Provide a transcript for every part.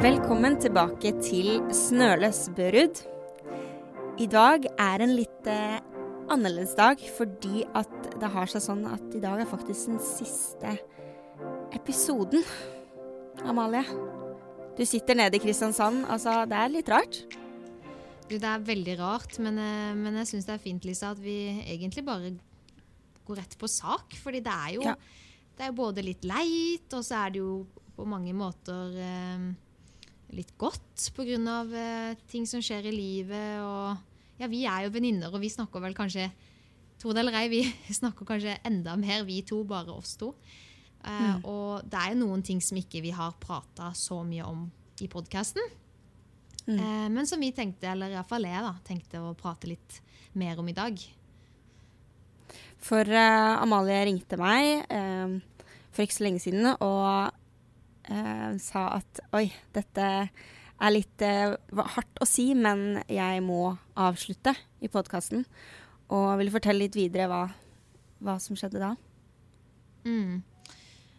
Velkommen tilbake til Snøløs Børud. I dag er en litt eh, annerledes dag fordi at det har seg sånn at i dag er faktisk den siste episoden. Amalie, du sitter nede i Kristiansand. Altså, det er litt rart. Du, det er veldig rart, men, eh, men jeg syns det er fint, Lisa, at vi egentlig bare går rett på sak. Fordi det er jo Ja. det er jo både litt leit, og så er det jo på mange måter eh, litt godt pga. Eh, ting som skjer i livet. Og ja, vi er jo venninner, og vi snakker vel kanskje to eller ei, vi snakker kanskje enda mer, vi to, bare oss to. Eh, Og det er jo noen ting som ikke vi har prata så mye om i podkasten. Eh, men som vi tenkte, eller iallfall jeg, da, tenkte å prate litt mer om i dag. For uh, Amalie ringte meg uh, for ikke så lenge siden og eh, sa at oi, dette er litt eh, hardt å si, men jeg må avslutte i podkasten. Og vil fortelle litt videre hva, hva som skjedde da. Mm.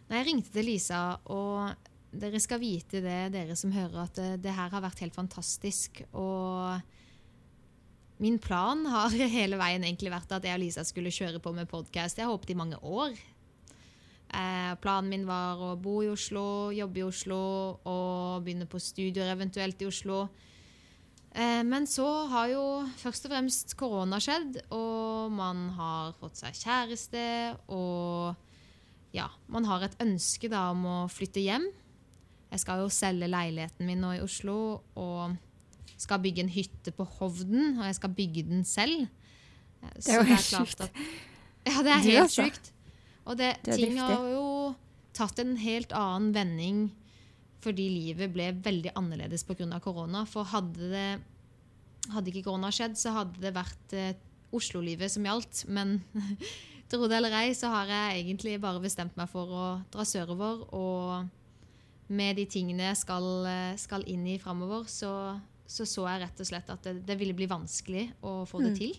Nei, jeg ringte til Lisa, og dere skal vite det, dere som hører, at det, det her har vært helt fantastisk. Og min plan har hele veien egentlig vært at jeg og Lisa skulle kjøre på med podkast. Jeg har håpet i mange år. Eh, planen min var å bo i Oslo, jobbe i Oslo og begynne på studier eventuelt i Oslo. Eh, men så har jo først og fremst korona skjedd, og man har fått seg kjæreste, og ja, man har et ønske da om å flytte hjem. Jeg skal jo selge leiligheten min nå i Oslo, og skal bygge en hytte på Hovden, og jeg skal bygge den selv. Så Det er jo helt sjukt. Ja, det er helt altså. sjukt. Og det, Du er ting driftig. har jo tatt en helt annen vending fordi livet ble veldig annerledes pga. korona. For hadde, det, hadde ikke korona skjedd, så hadde det vært eh, Oslo-livet som gjaldt. Men tro det eller ei, så har jeg egentlig bare bestemt meg for å dra sørover. Og med de tingene jeg skal, eh, skal inn i framover, så, så så jeg rett og slett at det, det ville bli vanskelig å få det til.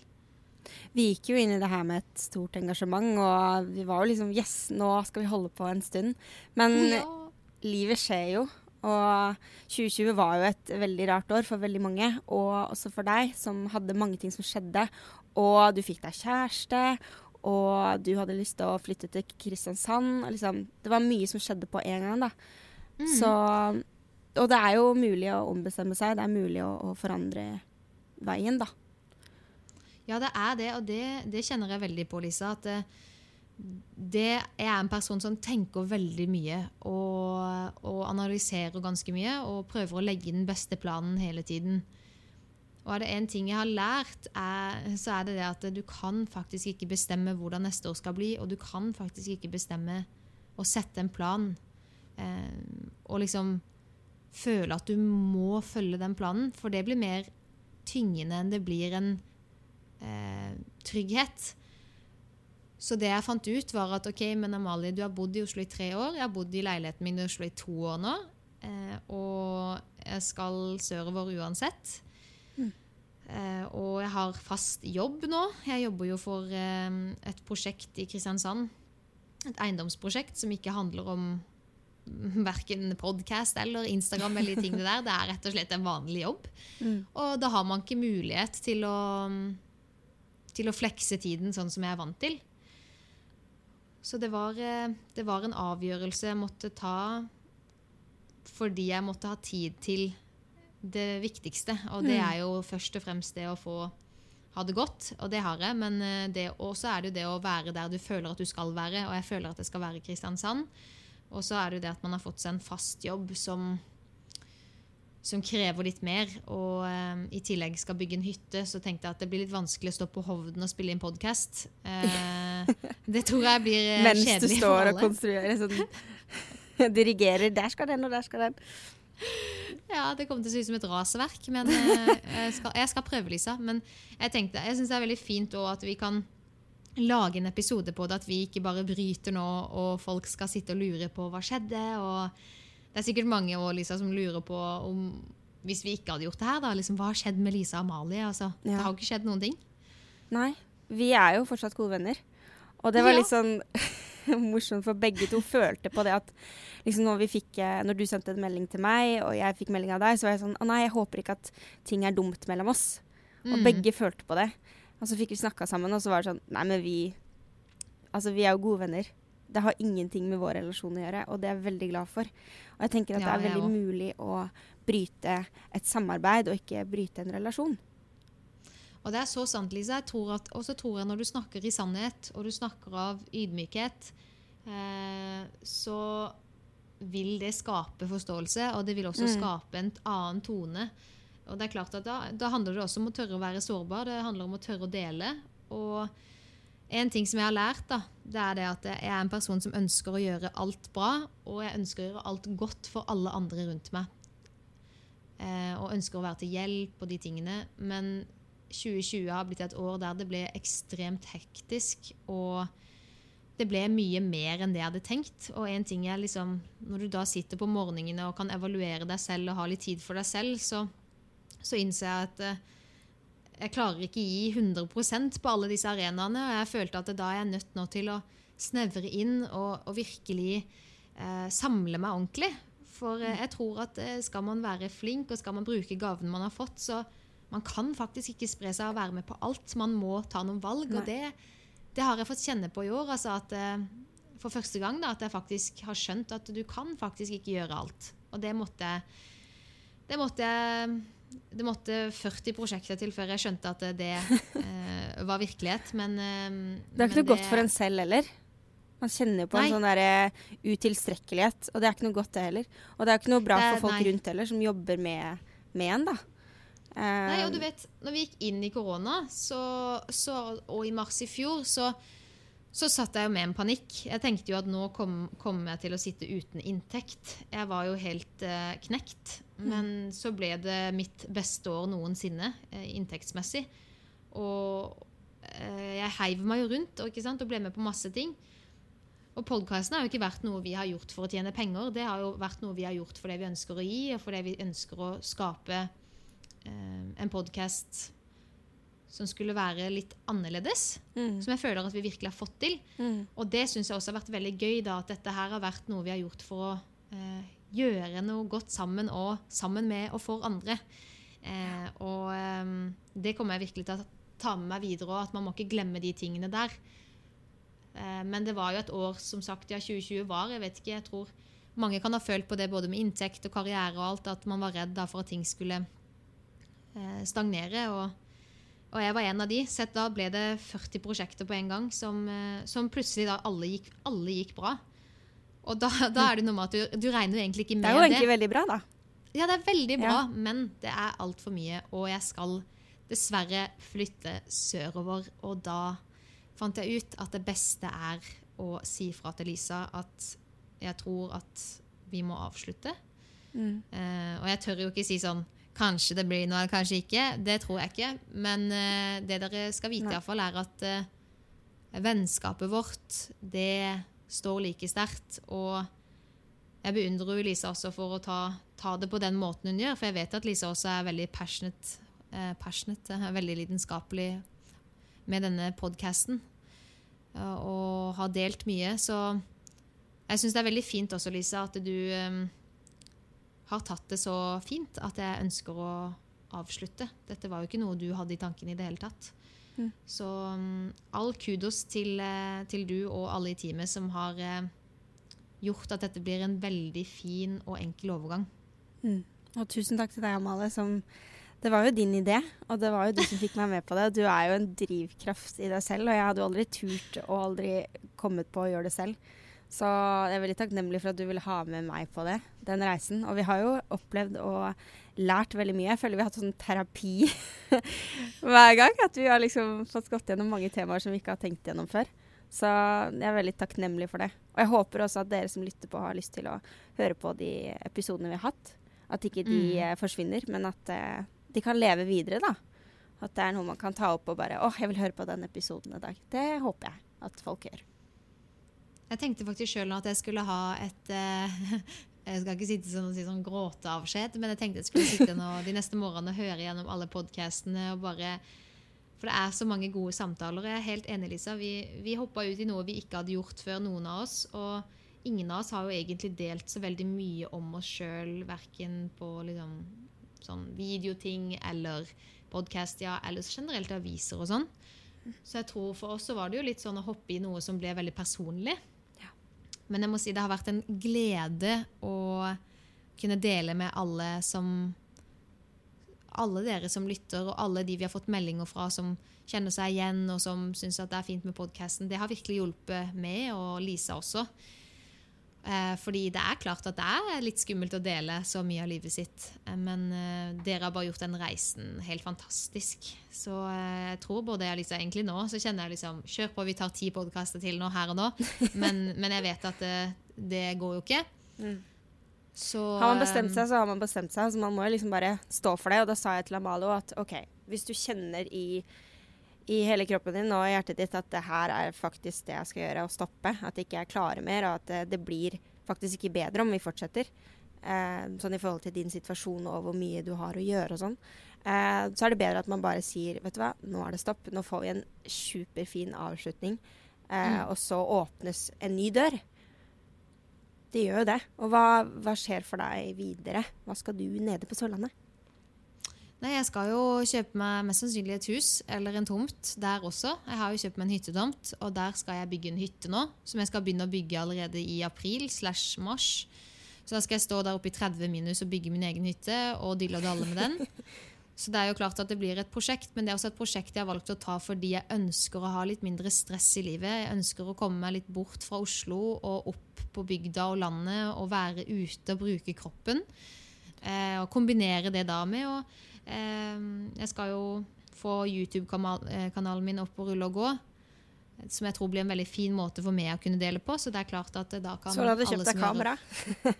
Vi gikk jo inn i det her med et stort engasjement, og vi var jo liksom Yes, nå skal vi holde på en stund. Men Ja. livet skjer jo. Og 2020 var jo et veldig rart år for veldig mange, og også for deg, som hadde mange ting som skjedde. Og du fikk deg kjæreste, og du hadde lyst til å flytte til Kristiansand. Og liksom, det var mye som skjedde på en gang. da. Så, og det er jo mulig å ombestemme seg. Det er mulig å, å forandre veien, da. Ja, det er det, og det, det kjenner jeg veldig på, Lisa. At det, det jeg er en person som tenker veldig mye og, og analyserer ganske mye og prøver å legge den beste planen hele tiden. Og er det én ting jeg har lært, er, så er det det at du kan faktisk ikke bestemme hvordan neste år skal bli, og du kan faktisk ikke bestemme å sette en plan eh, og liksom føle at du må følge den planen, for det blir mer tyngende enn det blir en eh, trygghet. Så det jeg fant ut, var at ok, men Amalie, du har bodd i Oslo i tre år. Jeg har bodd i leiligheten min i Oslo i to år nå. Eh, og jeg skal sørover uansett. Eh, og jeg har fast jobb nå. Jeg jobber jo for eh, et prosjekt i Kristiansand. Et eiendomsprosjekt som ikke handler om verken podkast eller Instagram eller de tingene der. Det er rett og slett en vanlig jobb. Og da har man ikke mulighet til å, til å flekse tiden sånn som jeg er vant til. Så det var, eh, det var en avgjørelse jeg måtte ta fordi jeg måtte ha tid til det viktigste. Og det er jo først og fremst det å få ha det godt, og det har jeg. Men så også er det jo det å være der du føler at du skal være, og jeg føler at jeg skal være i Kristiansand. Og så er det jo det at man har fått seg en fast jobb som, som krever litt mer. Og eh, i tillegg skal bygge en hytte, så tenkte jeg at det blir litt vanskelig å stå på Hovden og spille inn podkast. Eh, det tror jeg blir kjedelig for alle. Mens du står og konstruerer sånn Dirigerer. Der skal den, og der skal den. Ja, det kommer til å se ut som et rasverk. men eh, jeg, skal, jeg skal prøve, Lisa. Men jeg tenkte, jeg syns det er veldig fint også at vi kan lage en episode på det. At vi ikke bare bryter nå, og folk skal sitte og lure på hva skjedde. Og det er sikkert mange også, Lisa, som lurer på om hvis vi ikke hadde gjort det her, da, liksom, hva har skjedd med Lisa og Amalie? Altså, Det har jo ikke skjedd noen ting. Nei. Vi er jo fortsatt gode venner. Og det var Ja. litt sånn morsomt, for begge to følte på det at liksom når, vi fikk, eh, når du sendte en melding til meg, og jeg fikk melding av deg, så var jeg sånn Å nei, jeg håper ikke at ting er dumt mellom oss. Og Mm. begge følte på det. Og så fikk vi snakka sammen, og så var det sånn Nei, men vi Altså, vi er jo gode venner. Det har ingenting med vår relasjon å gjøre, og det er jeg veldig glad for. Og jeg tenker at Ja, det er veldig mulig å bryte et samarbeid, og ikke bryte en relasjon. Og det er så sant, Lisa. Jeg tror at, og så tror jeg når du snakker i sannhet, og du snakker av ydmykhet, eh, så vil det skape forståelse, og det vil også Mm. skape en annen tone. Og det er klart at da, da handler det også om å tørre å være sårbar, det handler om å tørre å dele. Og en ting som jeg har lært, da, det er det at jeg er en person som ønsker å gjøre alt bra, og jeg ønsker å gjøre alt godt for alle andre rundt meg. Eh, og ønsker å være til hjelp og de tingene. Men 2020 har blitt et år der det ble ekstremt hektisk, og det ble mye mer enn det jeg hadde tenkt. Og en ting er liksom Når du da sitter på morgenene og kan evaluere deg selv og ha litt tid for deg selv, så, så innser jeg at eh, jeg klarer ikke gi 100% på alle disse arenaene. Og jeg følte at da er jeg nødt nå til å snevre inn og, og virkelig eh, samle meg ordentlig. For eh, jeg tror at eh, skal man være flink og skal man bruke gaven man har fått, så man kan faktisk ikke spre seg og være med på alt. Man må ta noen valg. Nei. Og det, det har jeg fått kjenne på i år. Altså at, eh, for første gang da, at jeg faktisk har skjønt at du kan faktisk ikke gjøre alt. Og det måtte jeg det måtte, jeg- det måtte 40 prosjekter til før jeg skjønte at det eh, var virkelighet. Men eh, Det er ikke noe noe godt for en selv heller. Man kjenner på Nei. en sånn der, utilstrekkelighet, og det er ikke noe godt, det heller. Og det er ikke noe bra for folk nei. rundt heller, som jobber med, med en, da. Eh, Nei, og du vet, når vi gikk inn i korona, så, så, og i mars i fjor, så, så satt jeg jo med en panikk. Jeg tenkte jo at nå kom- jeg til å sitte uten inntekt. Jeg var jo helt eh, knekt. Men så ble det mitt beste år noensinne eh, inntektsmessig. Og eh, jeg heiv meg jo rundt og, ikke sant, og ble med på masse ting. Og podkasten har jo ikke vært noe vi har gjort for å tjene penger. Det har jo vært noe vi har gjort fordi vi ønsker å gi, og fordi vi ønsker å skape eh, en podkast som skulle være litt annerledes. mm, Som jeg føler at vi virkelig har fått til. mm, Og det syns jeg også har vært veldig gøy, da, at dette her har vært noe vi har gjort for å eh, gjøre noe godt sammen, og sammen med og for andre. Eh, og eh, det kommer jeg virkelig til å ta med meg videre òg, at man må ikke glemme de tingene der. Eh, men det var jo et år, som sagt, ja, 2020 var, jeg vet ikke, jeg tror mange kan ha følt på det både med inntekt og karriere og alt, at man var redd da for at ting skulle eh, stagnere. og og jeg var en av de. Sett da ble det 40 prosjekter på en gang som, eh, som plutselig da alle gikk, alle gikk bra. Og da, da er det noe med at du, du regner jo egentlig ikke med det Det er jo det. egentlig veldig bra, da. Ja, det er veldig bra, Ja. men det er altfor mye. Og jeg skal dessverre flytte sørover. Og da fant jeg ut at det beste er å si fra til Lisa at jeg tror at vi må avslutte. Mm. Uh, og jeg tør jo ikke si sånn Kanskje det blir noe, kanskje ikke. Det tror jeg ikke. Men uh, det dere skal vite, Nei. i hvert fall er at uh, vennskapet vårt, det står like sterkt. Og jeg beundrer jo Lisa også for å ta, ta det på den måten hun gjør. For jeg vet at Lisa også er veldig passionate, eh, passionate er veldig lidenskapelig med denne podkasten. Og har delt mye. Så jeg syns det er veldig fint også, Lisa, at du eh, har tatt det så fint at jeg ønsker å avslutte. Dette var jo ikke noe du hadde i tankene i det hele tatt. Mm. Så um, all kudos til, eh, til du og alle i teamet som har uh, gjort at dette blir en veldig fin og enkel overgang. Mm. Og tusen takk til deg, Amalie. Som, det var jo din idé, og det var jo du som fikk meg med på det. Du er jo en drivkraft i deg selv, og jeg hadde jo aldri turt og aldri kommet på å gjøre det selv. Så jeg er veldig takknemlig for at du ville ha med meg på det, den reisen. Og vi har jo opplevd og lært veldig mye. Jeg føler vi har hatt sånn terapi hver gang. At vi har liksom fått gått gjennom mange temaer som vi ikke har tenkt gjennom før. Så jeg er veldig takknemlig for det. Og jeg håper også at dere som lytter på, har lyst til å høre på de episodene vi har hatt. At ikke de Mm. eh, forsvinner, men at eh, de kan leve videre, da. At det er noe man kan ta opp og bare Å, jeg vil høre på den episoden i dag. Det håper jeg at folk gjør. Jeg tenkte faktisk sjøl at jeg skulle ha et eh, Jeg skal ikke sitte sånn og si sånn gråteavskjed, men jeg tenkte jeg skulle sitte nå de neste morgenene og høre gjennom alle podkastene For det er så mange gode samtaler. Jeg er helt enig, Lisa. Vi, vi hoppa ut i noe vi ikke hadde gjort før, noen av oss. Og ingen av oss har jo egentlig delt så veldig mye om oss sjøl, verken på liksom, sånn videoting eller podkast, ja, eller generelt aviser og sånn. Så jeg tror for oss så var det jo litt sånn å hoppe i noe som ble veldig personlig. Men jeg må si det har vært en glede å kunne dele med alle som alle dere som lytter, og alle de vi har fått meldinger fra som kjenner seg igjen, og som syns det er fint med podkasten. Det har virkelig hjulpet meg, og Lisa også. Eh, fordi det er klart at det er litt skummelt å dele så mye av livet sitt. Eh, men eh, dere har bare gjort den reisen helt fantastisk. Så jeg tror både jeg og Lisa egentlig nå så kjenner jeg liksom Kjør på, vi tar ti podkaster til nå, her og nå. Men, men jeg vet at det, det går jo ikke. Mm. Så Har man bestemt seg, så har man bestemt seg. Så man må jo liksom bare stå for det. Og da sa jeg til Amalo at OK, hvis du kjenner i, i hele kroppen din og i hjertet ditt at det her er faktisk det jeg skal gjøre, å stoppe, at jeg ikke er klare mer, og at det, det blir faktisk ikke bedre om vi fortsetter, eh, sånn i forhold til din situasjon og hvor mye du har å gjøre og sånn, eh, så er det bedre at man bare sier vet du hva, nå er det stopp. Nå får vi en superfin avslutning, eh, Mm. og så åpnes en ny dør. Det gjør jo det. Og hva, hva skjer for deg videre? Hva skal du nede på Sørlandet? Nei, jeg skal jo kjøpe meg mest sannsynlig et hus eller en tomt der også. Jeg har jo kjøpt meg en hyttetomt, og der skal jeg bygge en hytte nå. Som jeg skal begynne å bygge allerede i april slash mars. Så da skal jeg stå der oppe i 30 minus og bygge min egen hytte og dille og dalle med den. Så det er jo klart at det blir et prosjekt, men det er også et prosjekt jeg har valgt å ta fordi jeg ønsker å ha litt mindre stress i livet. Jeg ønsker å komme meg litt bort fra Oslo og opp på bygda og landet og være ute og bruke kroppen. Eh, og kombinere det da med å Jeg skal jo få YouTube-kanalen min opp og rulle og gå. Som jeg tror blir en veldig fin måte for meg å kunne dele på. Så det er klart at da kan Så du hadde kjøpt deg kamera?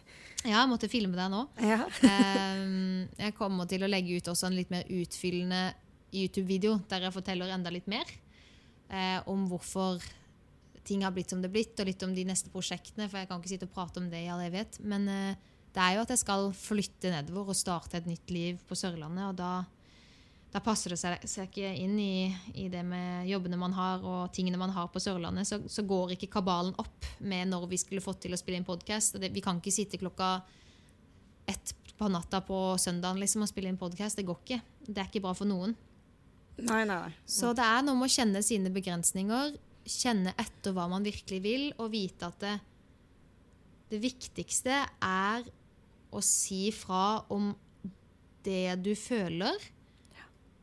Ja, jeg måtte filme deg nå. Ja. Ehm, jeg kommer til å legge ut også en litt mer utfyllende YouTube-video der jeg forteller enda litt mer eh, om hvorfor ting har blitt som det er blitt, og litt om de neste prosjektene. For jeg kan ikke sitte og prate om det i all evighet. Men eh, det er jo at jeg skal flytte nedover og starte et nytt liv på Sørlandet. Og da, da passer det seg, seg ikke inn i, i det med jobbene man har og tingene man har på Sørlandet. Så, så går ikke kabalen opp med når vi skulle fått til å spille inn podkast. Vi kan ikke sitte klokka ett på natta på søndagen liksom, og spille inn podkast. Det går ikke. Det er ikke bra for noen. Nei, nei, nei. Så det er noe med å kjenne sine begrensninger, kjenne etter hva man virkelig vil, og vite at det, det viktigste er å si fra om det du føler,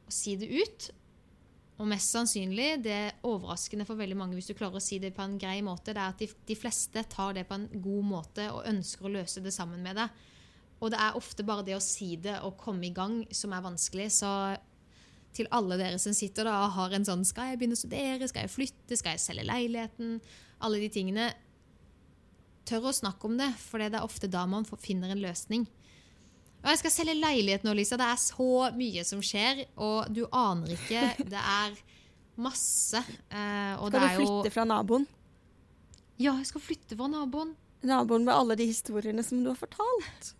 og si det ut. Og mest sannsynlig, det er overraskende for veldig mange hvis du klarer å si det på en grei måte, det er at de, de fleste tar det på en god måte og ønsker å løse det sammen med deg. Og det er ofte bare det å si det og komme i gang som er vanskelig. Så til alle dere som sitter da og har en sånn Skal jeg begynne å studere? Skal jeg flytte? Skal jeg selge leiligheten? Alle de tingene. Tør å snakke om det, for det er ofte da man finner en løsning. Og jeg skal selge leilighet nå, Lisa. Det er så mye som skjer, og du aner ikke. Det er masse. Eh, og Skal det du flytte jo fra naboen? Ja, jeg skal flytte fra naboen. Naboen med alle de historiene som du har fortalt.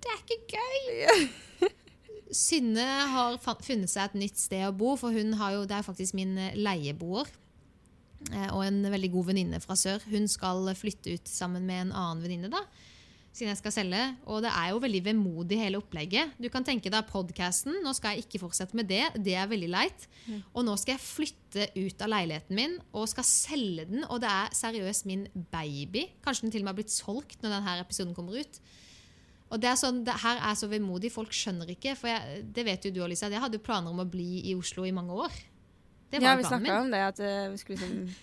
Det er ikke gøy! Synne har funnet seg et nytt sted å bo, for hun har jo, det er faktisk min leieboer. Eh, Og en veldig god venninne fra sør. Hun skal flytte ut sammen med en annen venninne. da, Siden jeg skal selge. Og det er jo veldig vemodig, hele opplegget. Du kan tenke deg podkasten. Nå skal jeg ikke fortsette med det. Det er veldig leit. Og nå skal jeg flytte ut av leiligheten min og skal selge den. Og det er seriøst min baby. Kanskje den til og med har blitt solgt når denne episoden kommer ut. Og det er sånn, det her er så vemodig, folk skjønner ikke. For jeg, det vet jo du, Alisa, jeg hadde jo planer om å bli i Oslo i mange år. Det var Ja, vi snakka om det, at uh, vi skulle liksom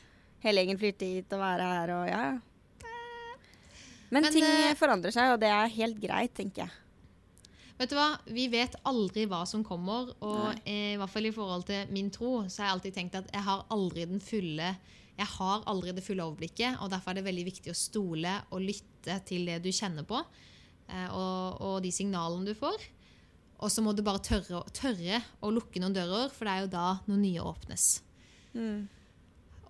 hele gjengen flytte hit og være her og ja. Men, Men, ting eh, forandrer seg, og det er helt greit, tenker jeg. Vet du hva, Vi vet aldri hva som kommer. Og eh, i hvert fall i forhold til min tro, så har jeg alltid tenkt at jeg har aldri den fulle jeg har aldri det fulle overblikket, og derfor er det veldig viktig å stole og lytte til det du kjenner på, eh, og, og de signalene du får. Og så må du bare tørre, tørre å lukke noen dører, for det er jo da noen nye åpnes.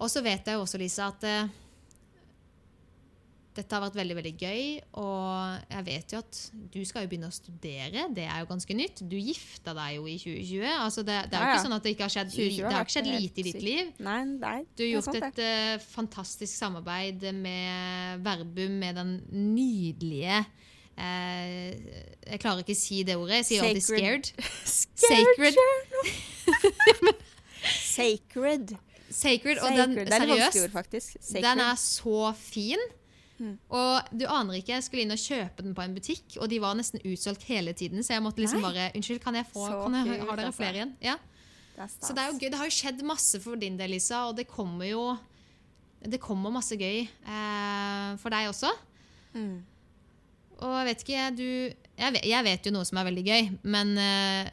Og så vet jeg jo også, Lisa, at uh, dette har vært veldig veldig gøy, og jeg vet jo at du skal jo begynne å studere. Det er jo ganske nytt. Du gifta deg jo i 2020. Altså det, det er jo Ja, ja. ikke sånn at det ikke har skjedd, det har ikke skjedd lite i ditt liv. Nei, nei, Du har gjort et uh, fantastisk samarbeid med Verbum, med den nydelige eh, Jeg klarer ikke å si det ordet. Jeg sier alltid scared. scared. Sacred. Sacred. Sacred. Og den, er ord, seriøst, den er så fin. Mm. Og du aner ikke, jeg skulle inn og kjøpe den på en butikk, og de var nesten utsolgt hele tiden. Så jeg måtte liksom Nei. bare Unnskyld, kan jeg få kan jeg, Har dere altså. flere igjen? Ja. Det. Så det er jo gøy. Det har jo skjedd masse for din del, Lisa, og det kommer jo Det kommer masse gøy eh, for deg også. Mm. Og jeg vet ikke, du jeg vet, jeg vet jo noe som er veldig gøy, men eh,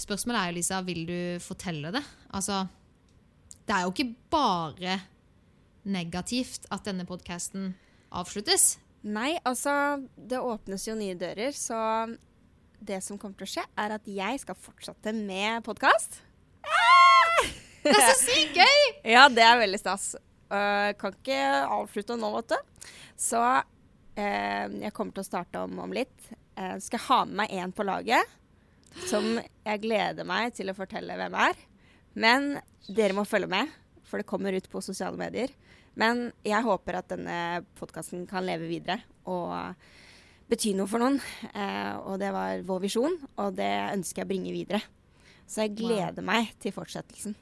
spørsmålet er jo, Lisa, vil du fortelle det? Altså, det er jo ikke bare negativt at denne podkasten avsluttes. Nei, altså Det åpnes jo nye dører, så det som kommer til å skje, er at jeg skal fortsette med podkast. Det er så sykt gøy! Ja, det er veldig stas. Uh, kan ikke avslutte nå, vet du. Så jeg kommer til å starte om, om litt. Eh, skal jeg ha med meg en på laget som jeg gleder meg til å fortelle hvem er. Men dere må følge med, for det kommer ut på sosiale medier. Men jeg håper at denne podkasten kan leve videre og bety noe for noen. Eh, og det var vår visjon, og det ønsker jeg å bringe videre. Så jeg gleder meg til fortsettelsen.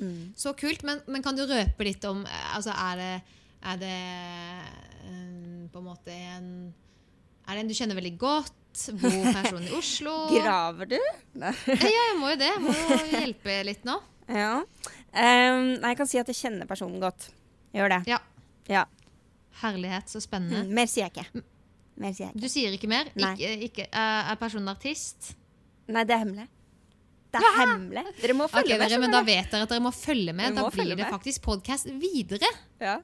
Mm. Så kult, men, men kan du røpe litt om eh, Altså, er det, er det um, på en måte en Er det en du kjenner veldig godt? Bor personen i Oslo? Graver du? Nei. Ja, jeg må jo det. Jeg må jo hjelpe litt nå. Ja. Um, nei, jeg kan si at jeg kjenner personen godt. Gjør det. Ja. Ja. Herlighet, så spennende. Mm, mer sier jeg ikke. Mer sier jeg ikke. Du sier ikke mer? Ikke, ikke, er er personen artist? Nei, det er hemmelig. Det er hemmelig. Dere må følge med. dere, men Da vet dere at dere må følge med. Vi Da blir det med. faktisk podkast videre. Ja.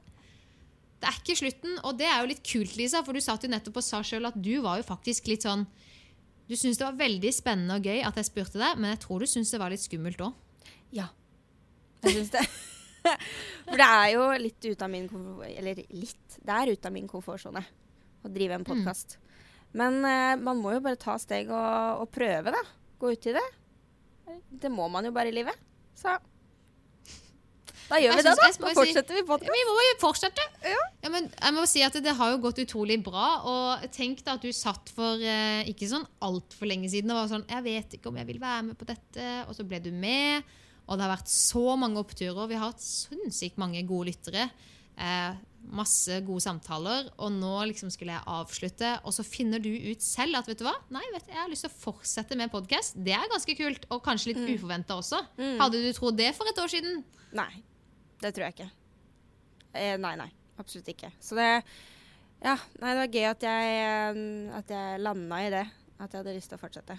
Det er ikke slutten, og det er jo litt kult, Lisa, for du satt jo nettopp og sa sjøl at du var jo faktisk litt sånn Du syntes det var veldig spennende og gøy at jeg spurte deg, men jeg tror du syntes det var litt skummelt òg. ja. Jeg syns det. For det er jo litt ut av min. Eller litt. Det er ut av min komfortsone å drive en podkast. Men uh, man må jo bare ta steg og, og prøve, da. Gå ut i det. Det må man jo bare i livet. Så da gjør vi det, da. Da si- fortsetter vi podkasten. Vi må jo fortsette! Ja. men jeg må si at det har jo gått utrolig bra. Og tenk da at du satt for eh, ikke sånn altfor lenge siden og var sånn Jeg vet ikke om jeg vil være med på dette. Og så ble du med. Og det har vært så mange oppturer. Vi har hatt sinnssykt mange gode lyttere. Eh, masse gode samtaler. Og nå liksom skulle jeg avslutte, og så finner du ut selv at vet du hva? Nei, vet du, jeg har lyst til å fortsette med podkast. Det er ganske kult. Og kanskje litt uforventet uforventa også. Hadde du trodd det for et år siden? Nei. Det tror jeg ikke. Eh, nei, nei. Absolutt ikke. Så det Ja, nei, det var gøy at jeg, eh, at jeg landa i det. At jeg hadde lyst til å fortsette.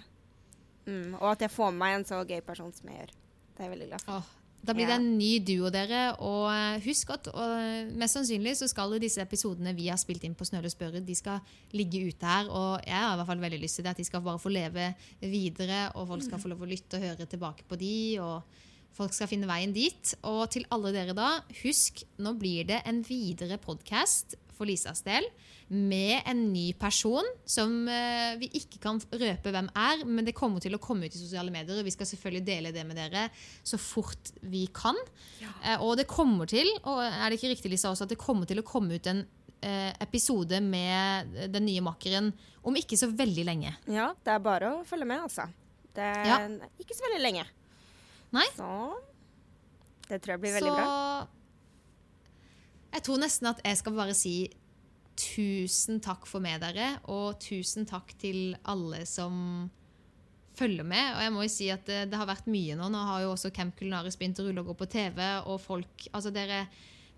Mm, og at jeg får med meg en så gøy person som jeg gjør. Det er jeg veldig glad for. Oh. da blir det en ny duo, dere. Og eh, husk at og mest sannsynlig så skal disse episodene vi har spilt inn på Snøle spørre, de skal ligge ute her. Og jeg har i hvert fall veldig lyst til det, at de skal bare få leve videre, og folk skal få lov å lytte og høre tilbake på de, og folk skal finne veien dit. Og til alle dere da, husk, nå blir det en videre podkast for Lisas del med en ny person som eh, vi ikke kan røpe hvem er, men det kommer til å komme ut i sosiale medier. og Vi skal selvfølgelig dele det med dere så fort vi kan. Ja. og det kommer til, og er det ikke riktig Lisa også, at det kommer til å komme ut en eh, episode med den nye makkeren om ikke så veldig lenge. Ja, det er bare å følge med, altså. Det er Ja. ikke så veldig lenge. Nei. Så det tror jeg blir veldig så bra. jeg tror nesten at jeg skal bare si tusen takk for meg, dere. Og tusen takk til alle som følger med. Og jeg må jo si at det, det har vært mye nå. Nå har jo også Camp Kulinaris begynt å rulle og gå på TV, og folk Altså, dere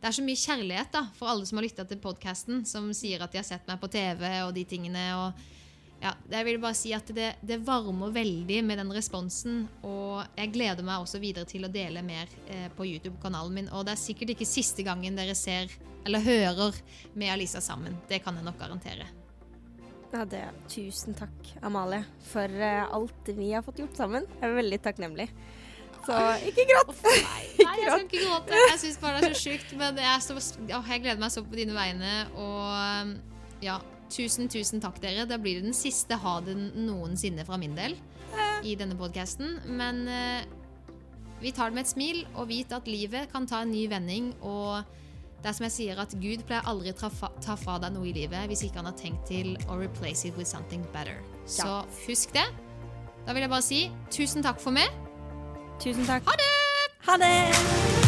det er så mye kjærlighet da, for alle som har lytta til podkasten, som sier at de har sett meg på TV og de tingene. og ja, jeg vil bare si at det, det varmer veldig med den responsen. Og jeg gleder meg også videre til å dele mer eh, på YouTube-kanalen min. Og det er sikkert ikke siste gangen dere ser eller hører med Alisa sammen. Det kan jeg nok garantere. Ja, det, tusen takk, Amalie, for eh, alt vi har fått gjort sammen. Jeg er veldig takknemlig. Så ikke gråt. Nei, nei, jeg skal ikke gråte. Jeg syns bare det er så sjukt. Men jeg, så, åh, jeg gleder meg så på dine vegne. Og ja, tusen, tusen takk, dere. Da blir det den siste ha det noensinne fra min del i denne podkasten. Men eh, vi tar det med et smil og vit at livet kan ta en ny vending. Og det er som jeg sier, at Gud pleier aldri å ta, ta fra deg noe i livet hvis ikke han har tenkt til å replace it with something better. Så Ja. husk det. Da vil jeg bare si tusen takk for meg. Tusen takk. Ha det! Ha det!